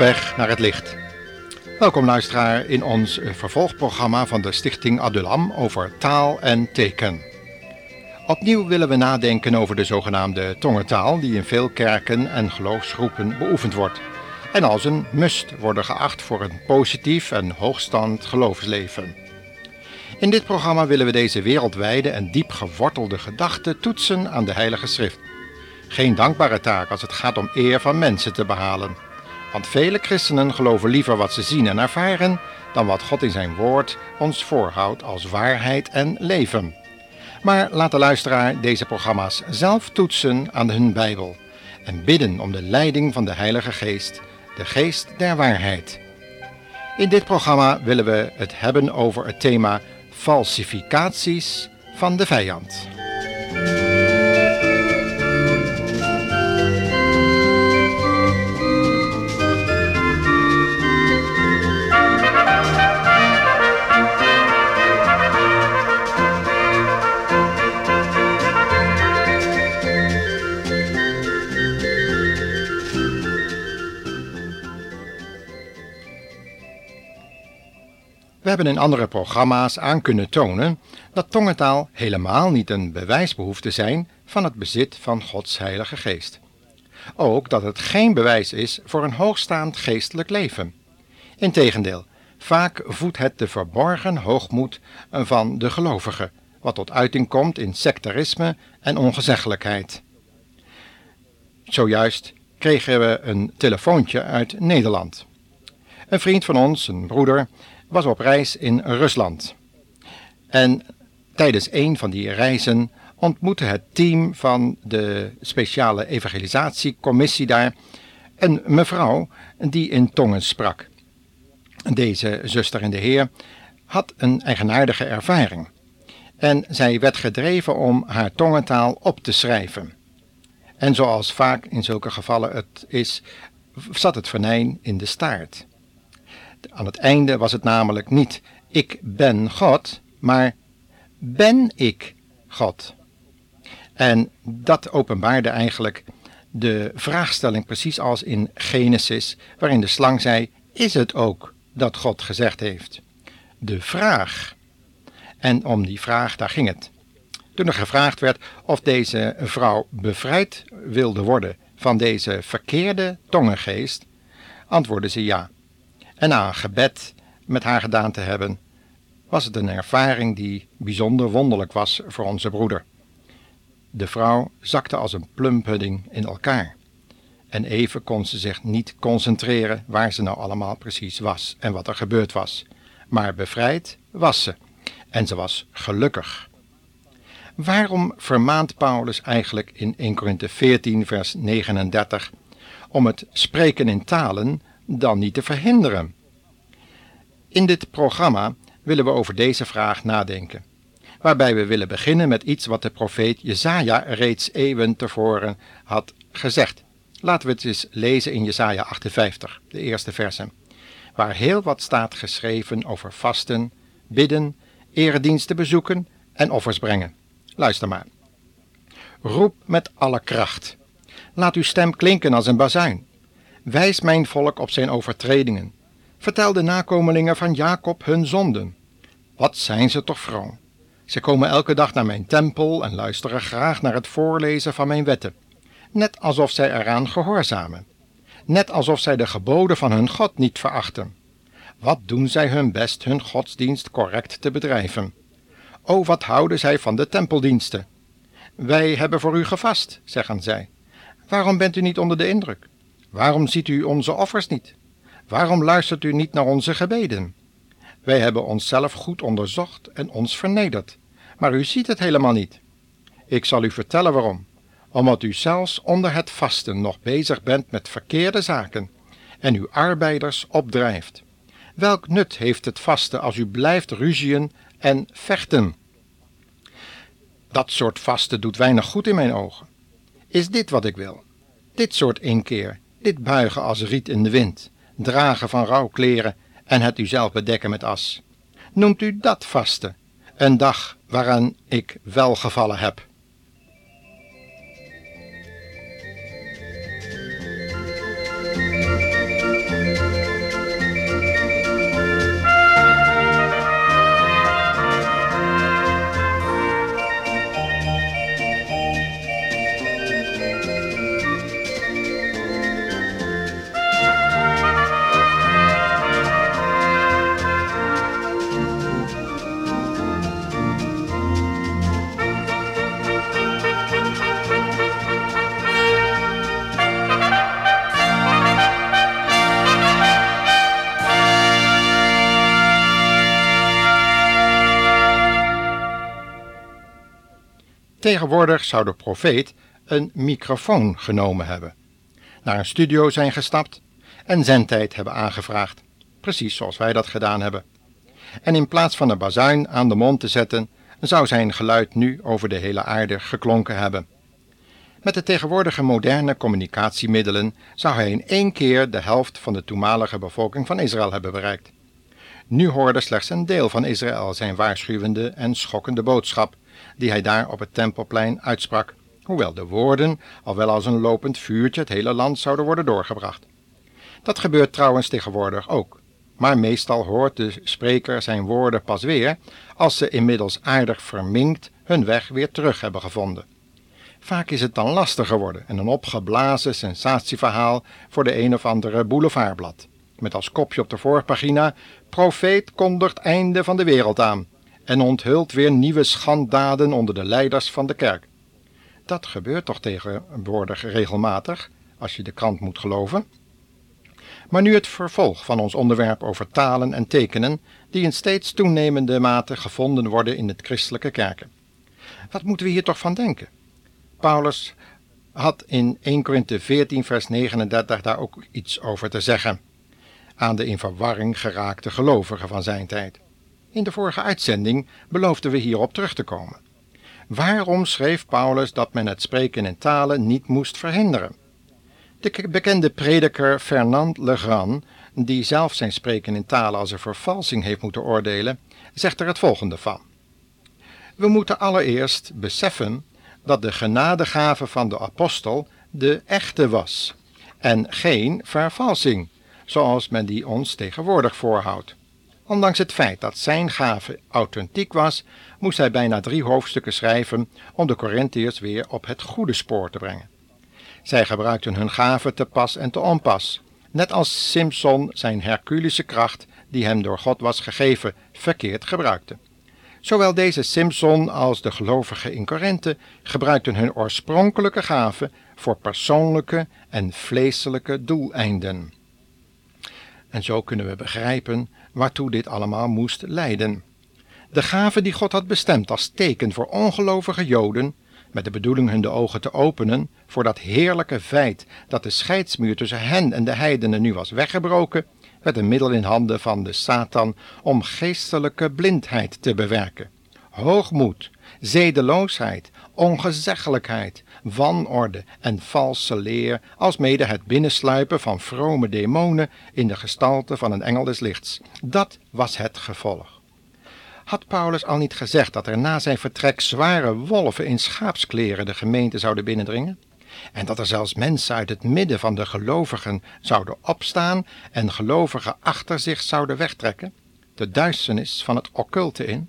weg naar het licht. Welkom luisteraar in ons vervolgprogramma van de Stichting Adulam over taal en teken. Opnieuw willen we nadenken over de zogenaamde tongentaal die in veel kerken en geloofsgroepen beoefend wordt en als een must worden geacht voor een positief en hoogstand geloofsleven. In dit programma willen we deze wereldwijde en diep gewortelde gedachte toetsen aan de Heilige Schrift. Geen dankbare taak als het gaat om eer van mensen te behalen. Want vele christenen geloven liever wat ze zien en ervaren dan wat God in zijn woord ons voorhoudt als waarheid en leven. Maar laat de luisteraar deze programma's zelf toetsen aan hun Bijbel en bidden om de leiding van de Heilige Geest, de Geest der waarheid. In dit programma willen we het hebben over het thema falsificaties van de vijand. We hebben in andere programma's aan kunnen tonen dat tongentaal helemaal niet een bewijs behoeft te zijn van het bezit van Gods Heilige Geest. Ook dat het geen bewijs is voor een hoogstaand geestelijk leven. Integendeel, vaak voedt het de verborgen hoogmoed van de gelovigen, wat tot uiting komt in sectarisme en ongezeggelijkheid. Zojuist kregen we een telefoontje uit Nederland. Een vriend van ons, een broeder, was op reis in Rusland. En tijdens een van die reizen ontmoette het team van de speciale evangelisatiecommissie daar een mevrouw die in tongen sprak. Deze zuster in de Heer had een eigenaardige ervaring. En zij werd gedreven om haar tongentaal op te schrijven. En zoals vaak in zulke gevallen het is, zat het venijn in de staart. Aan het einde was het namelijk niet ik ben God, maar ben ik God? En dat openbaarde eigenlijk de vraagstelling precies als in Genesis, waarin de slang zei: Is het ook dat God gezegd heeft? De vraag. En om die vraag, daar ging het. Toen er gevraagd werd of deze vrouw bevrijd wilde worden van deze verkeerde tongengeest, antwoordde ze ja en na een gebed met haar gedaan te hebben, was het een ervaring die bijzonder wonderlijk was voor onze broeder. De vrouw zakte als een plumpudding in elkaar. En even kon ze zich niet concentreren waar ze nou allemaal precies was en wat er gebeurd was. Maar bevrijd was ze. En ze was gelukkig. Waarom vermaant Paulus eigenlijk in 1 Korinthe 14, vers 39 om het spreken in talen dan niet te verhinderen? In dit programma willen we over deze vraag nadenken, waarbij we willen beginnen met iets wat de profeet Jesaja reeds eeuwen tevoren had gezegd. Laten we het eens lezen in Jesaja 58, de eerste versen, waar heel wat staat geschreven over vasten, bidden, erediensten bezoeken en offers brengen. Luister maar. Roep met alle kracht. Laat uw stem klinken als een bazuin. Wijs mijn volk op zijn overtredingen. Vertel de nakomelingen van Jacob hun zonden. Wat zijn ze toch vroom? Ze komen elke dag naar mijn tempel en luisteren graag naar het voorlezen van mijn wetten, net alsof zij eraan gehoorzamen, net alsof zij de geboden van hun God niet verachten. Wat doen zij hun best hun godsdienst correct te bedrijven? O, wat houden zij van de tempeldiensten? Wij hebben voor u gevast, zeggen zij. Waarom bent u niet onder de indruk? Waarom ziet u onze offers niet? Waarom luistert u niet naar onze gebeden? Wij hebben onszelf goed onderzocht en ons vernederd, maar u ziet het helemaal niet. Ik zal u vertellen waarom. Omdat u zelfs onder het vasten nog bezig bent met verkeerde zaken en uw arbeiders opdrijft. Welk nut heeft het vasten als u blijft ruzien en vechten? Dat soort vasten doet weinig goed in mijn ogen. Is dit wat ik wil? Dit soort inkeer, dit buigen als riet in de wind, dragen van rouwkleren en het uzelf bedekken met as. Noemt u dat vaste, een dag waaraan ik welgevallen heb? Tegenwoordig zou de profeet een microfoon genomen hebben, naar een studio zijn gestapt en zendtijd hebben aangevraagd, precies zoals wij dat gedaan hebben. En in plaats van een bazuin aan de mond te zetten, zou zijn geluid nu over de hele aarde geklonken hebben. Met de tegenwoordige moderne communicatiemiddelen zou hij in één keer de helft van de toenmalige bevolking van Israël hebben bereikt. Nu hoorde slechts een deel van Israël zijn waarschuwende en schokkende boodschap, die hij daar op het Tempelplein uitsprak, hoewel de woorden al wel als een lopend vuurtje het hele land zouden worden doorgebracht. Dat gebeurt trouwens tegenwoordig ook, maar meestal hoort de spreker zijn woorden pas weer als ze inmiddels aardig verminkt hun weg weer terug hebben gevonden. Vaak is het dan lastig geworden en een opgeblazen sensatieverhaal voor de een of andere boulevardblad. Met als kopje op de voorpagina: Profeet kondigt einde van de wereld aan en onthult weer nieuwe schanddaden onder de leiders van de kerk. Dat gebeurt toch tegenwoordig regelmatig, als je de krant moet geloven. Maar nu het vervolg van ons onderwerp over talen en tekenen, die in steeds toenemende mate gevonden worden in het christelijke kerken. Wat moeten we hier toch van denken? Paulus had in 1 Korinthe 14, vers 39 daar ook iets over te zeggen aan de in verwarring geraakte gelovigen van zijn tijd. In de vorige uitzending beloofden we hierop terug te komen. Waarom schreef Paulus dat men het spreken in talen niet moest verhinderen? De bekende prediker Fernand Legrand, die zelf zijn spreken in talen als een vervalsing heeft moeten oordelen, zegt er het volgende van. We moeten allereerst beseffen dat de genadegave van de apostel de echte was en geen vervalsing, zoals men die ons tegenwoordig voorhoudt. Ondanks het feit dat zijn gave authentiek was, moest hij bijna drie hoofdstukken schrijven om de Corinthiërs weer op het goede spoor te brengen. Zij gebruikten hun gave te pas en te onpas, net als Simpson zijn Herculische kracht, die hem door God was gegeven, verkeerd gebruikte. Zowel deze Simpson als de gelovigen in Korinthe gebruikten hun oorspronkelijke gave voor persoonlijke en vleeselijke doeleinden. En zo kunnen we begrijpen waartoe dit allemaal moest leiden. De gave die God had bestemd als teken voor ongelovige Joden, met de bedoeling hun de ogen te openen voor dat heerlijke feit dat de scheidsmuur tussen hen en de heidenen nu was weggebroken, werd een middel in handen van de Satan om geestelijke blindheid te bewerken. Hoogmoed, zedeloosheid, ongezeggelijkheid, wanorde en valse leer, alsmede het binnensluipen van vrome demonen in de gestalte van een engel des lichts. Dat was het gevolg. Had Paulus al niet gezegd dat er na zijn vertrek zware wolven in schaapskleren de gemeente zouden binnendringen? En dat er zelfs mensen uit het midden van de gelovigen zouden opstaan en gelovigen achter zich zouden wegtrekken? De duisternis van het occulte in?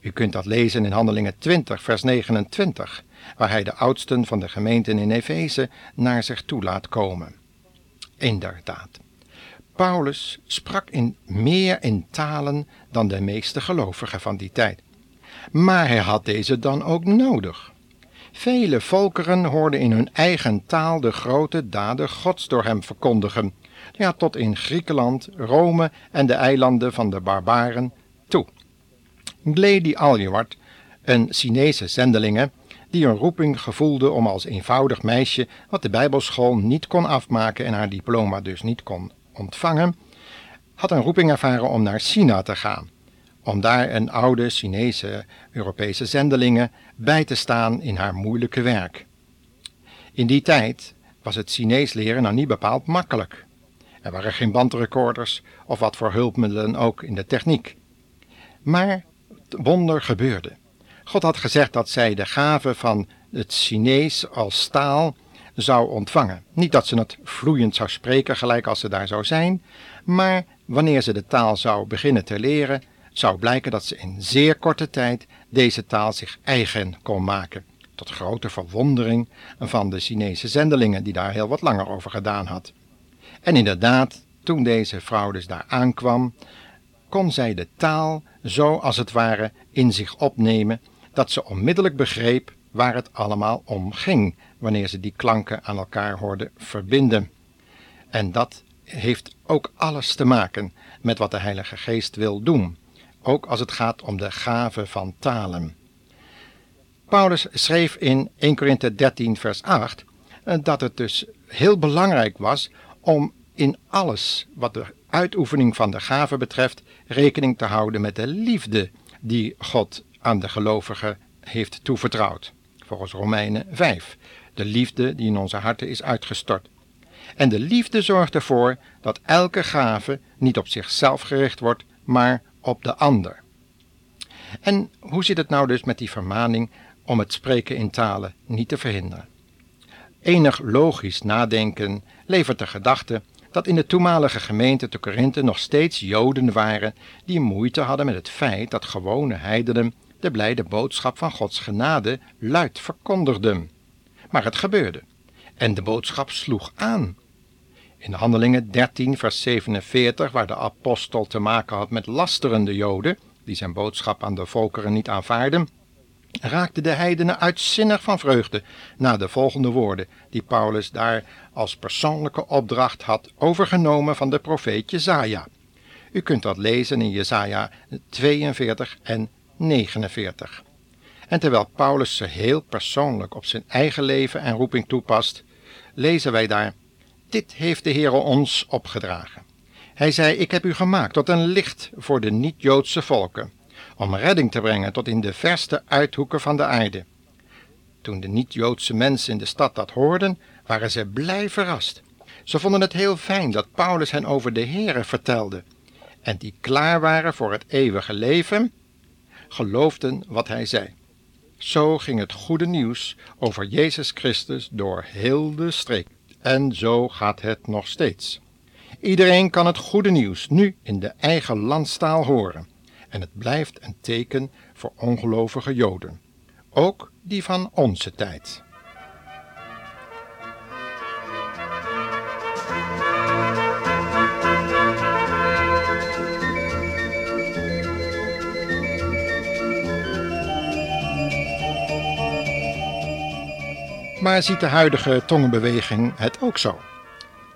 U kunt dat lezen in Handelingen 20, vers 29, waar hij de oudsten van de gemeenten in Efeze naar zich toe laat komen. Inderdaad. Paulus sprak in meer in talen dan de meeste gelovigen van die tijd. Maar hij had deze dan ook nodig. Vele volkeren hoorden in hun eigen taal de grote daden Gods door hem verkondigen, ja, tot in Griekenland, Rome en de eilanden van de barbaren toe. Glady Aljeward, een Chinese zendelinge, die een roeping gevoelde om als eenvoudig meisje, wat de Bijbelschool niet kon afmaken en haar diploma dus niet kon ontvangen, had een roeping ervaren om naar China te gaan, om daar een oude Chinese Europese zendelingen bij te staan in haar moeilijke werk. In die tijd was het Chinees leren nou niet bepaald makkelijk. Er waren geen bandrecorders of wat voor hulpmiddelen ook in de techniek. Maar wonder gebeurde. God had gezegd dat zij de gave van het Chinees als taal zou ontvangen. Niet dat ze het vloeiend zou spreken, gelijk als ze daar zou zijn, maar wanneer ze de taal zou beginnen te leren, zou blijken dat ze in zeer korte tijd deze taal zich eigen kon maken. Tot grote verwondering van de Chinese zendelingen, die daar heel wat langer over gedaan had. En inderdaad, toen deze vrouw dus daar aankwam, kon zij de taal zo als het ware in zich opnemen, dat ze onmiddellijk begreep waar het allemaal om ging, wanneer ze die klanken aan elkaar hoorde verbinden. En dat heeft ook alles te maken met wat de Heilige Geest wil doen, ook als het gaat om de gave van talen. Paulus schreef in 1 Korinthe 13 vers 8 eh, dat het dus heel belangrijk was om in alles wat de uitoefening van de gave betreft rekening te houden met de liefde die God aan de gelovigen heeft toevertrouwd. Volgens Romeinen 5. De liefde die in onze harten is uitgestort. En de liefde zorgt ervoor dat elke gave niet op zichzelf gericht wordt, maar op de ander. En hoe zit het nou dus met die vermaning om het spreken in talen niet te verhinderen? Enig logisch nadenken levert de gedachte dat in de toenmalige gemeente te Korinthe nog steeds Joden waren die moeite hadden met het feit dat gewone heidenen de blijde boodschap van Gods genade luid verkondigden. Maar het gebeurde en de boodschap sloeg aan. In de Handelingen 13, vers 47, waar de apostel te maken had met lasterende Joden, die zijn boodschap aan de volkeren niet aanvaarden, raakten de heidenen uitzinnig van vreugde na de volgende woorden die Paulus daar als persoonlijke opdracht had overgenomen van de profeet Jezaja. U kunt dat lezen in Jesaja 42 en 49. En terwijl Paulus ze heel persoonlijk op zijn eigen leven en roeping toepast, lezen wij daar: Dit heeft de Heer ons opgedragen. Hij zei: Ik heb u gemaakt tot een licht voor de niet-Joodse volken, om redding te brengen tot in de verste uithoeken van de aarde. Toen de niet-Joodse mensen in de stad dat hoorden, waren ze blij verrast. Ze vonden het heel fijn dat Paulus hen over de Heere vertelde, en die klaar waren voor het eeuwige leven, geloofden wat hij zei. Zo ging het goede nieuws over Jezus Christus door heel de streek. En zo gaat het nog steeds. Iedereen kan het goede nieuws nu in de eigen landstaal horen. En het blijft een teken voor ongelovige Joden. Ook die van onze tijd. Maar ziet de huidige tongenbeweging het ook zo?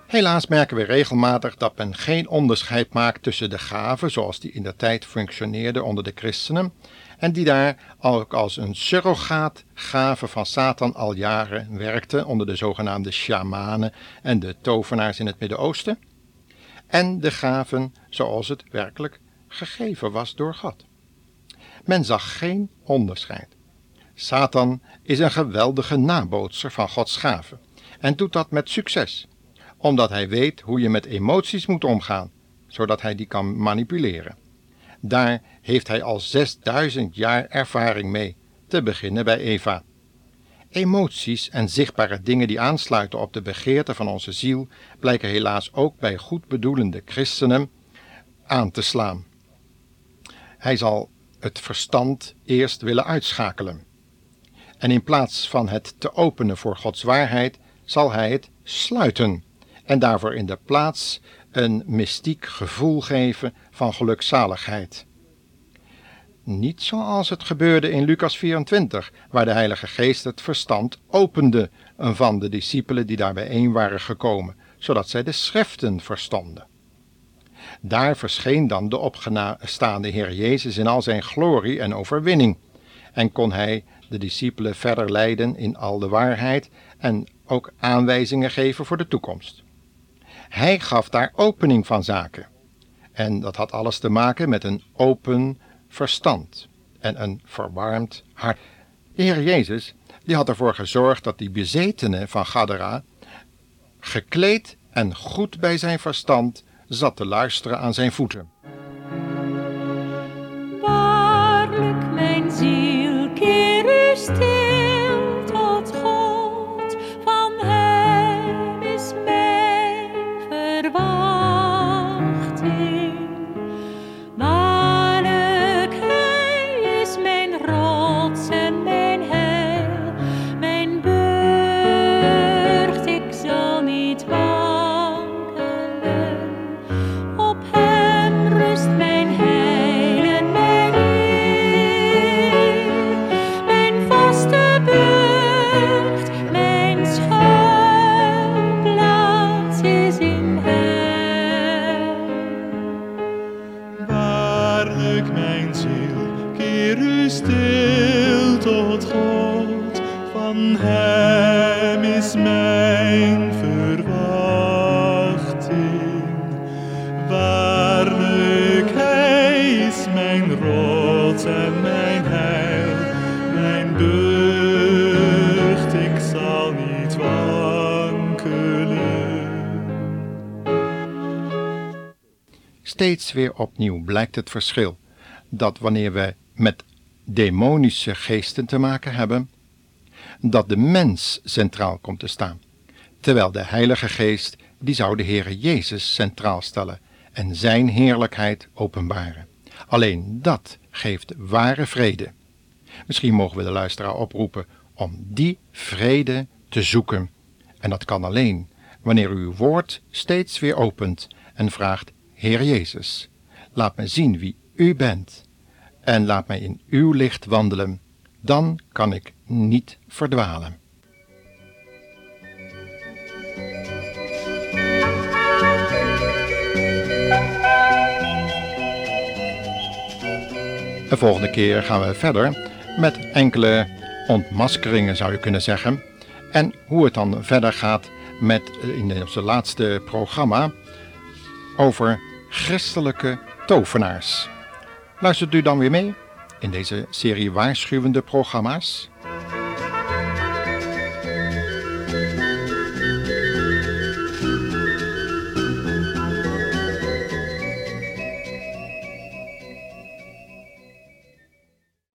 Helaas merken we regelmatig dat men geen onderscheid maakt tussen de gaven zoals die in de tijd functioneerden onder de christenen en die daar ook als een surrogaat gave van Satan al jaren werkte onder de zogenaamde shamanen en de tovenaars in het Midden-Oosten, en de gaven zoals het werkelijk gegeven was door God. Men zag geen onderscheid. Satan is een geweldige nabootser van Gods gaven en doet dat met succes, omdat hij weet hoe je met emoties moet omgaan, zodat hij die kan manipuleren. Daar heeft hij al 6000 jaar ervaring mee, te beginnen bij Eva. Emoties en zichtbare dingen die aansluiten op de begeerte van onze ziel blijken helaas ook bij goedbedoelende christenen aan te slaan. Hij zal het verstand eerst willen uitschakelen en in plaats van het te openen voor Gods waarheid, zal hij het sluiten en daarvoor in de plaats een mystiek gevoel geven van gelukzaligheid. Niet zoals het gebeurde in Lucas 24, waar de Heilige Geest het verstand opende van de discipelen die daar bijeen waren gekomen, zodat zij de schriften verstonden. Daar verscheen dan de opgestaande Heer Jezus in al zijn glorie en overwinning, en kon hij de discipelen verder leiden in al de waarheid en ook aanwijzingen geven voor de toekomst. Hij gaf daar opening van zaken. En dat had alles te maken met een open verstand en een verwarmd hart. De Heer Jezus die had ervoor gezorgd dat die bezetene van Gadara gekleed en goed bij zijn verstand zat te luisteren aan zijn voeten. Mijn verwachting. Waarlijk, is mijn rots en mijn heil, mijn burcht, ik zal niet wankelen. Steeds weer opnieuw blijkt het verschil dat wanneer we met demonische geesten te maken hebben, dat de mens centraal komt te staan, terwijl de Heilige Geest die zou de Heere Jezus centraal stellen en zijn heerlijkheid openbaren. Alleen dat geeft ware vrede. Misschien mogen we de luisteraar oproepen om die vrede te zoeken. En dat kan alleen wanneer u uw woord steeds weer opent en vraagt: Heer Jezus, laat me zien wie u bent en laat mij in uw licht wandelen. Dan kan ik niet verdwalen. De volgende keer gaan we verder met enkele ontmaskeringen, zou je kunnen zeggen. En hoe het dan verder gaat met in onze laatste programma over christelijke tovenaars. Luistert u dan weer mee in deze serie waarschuwende programma's?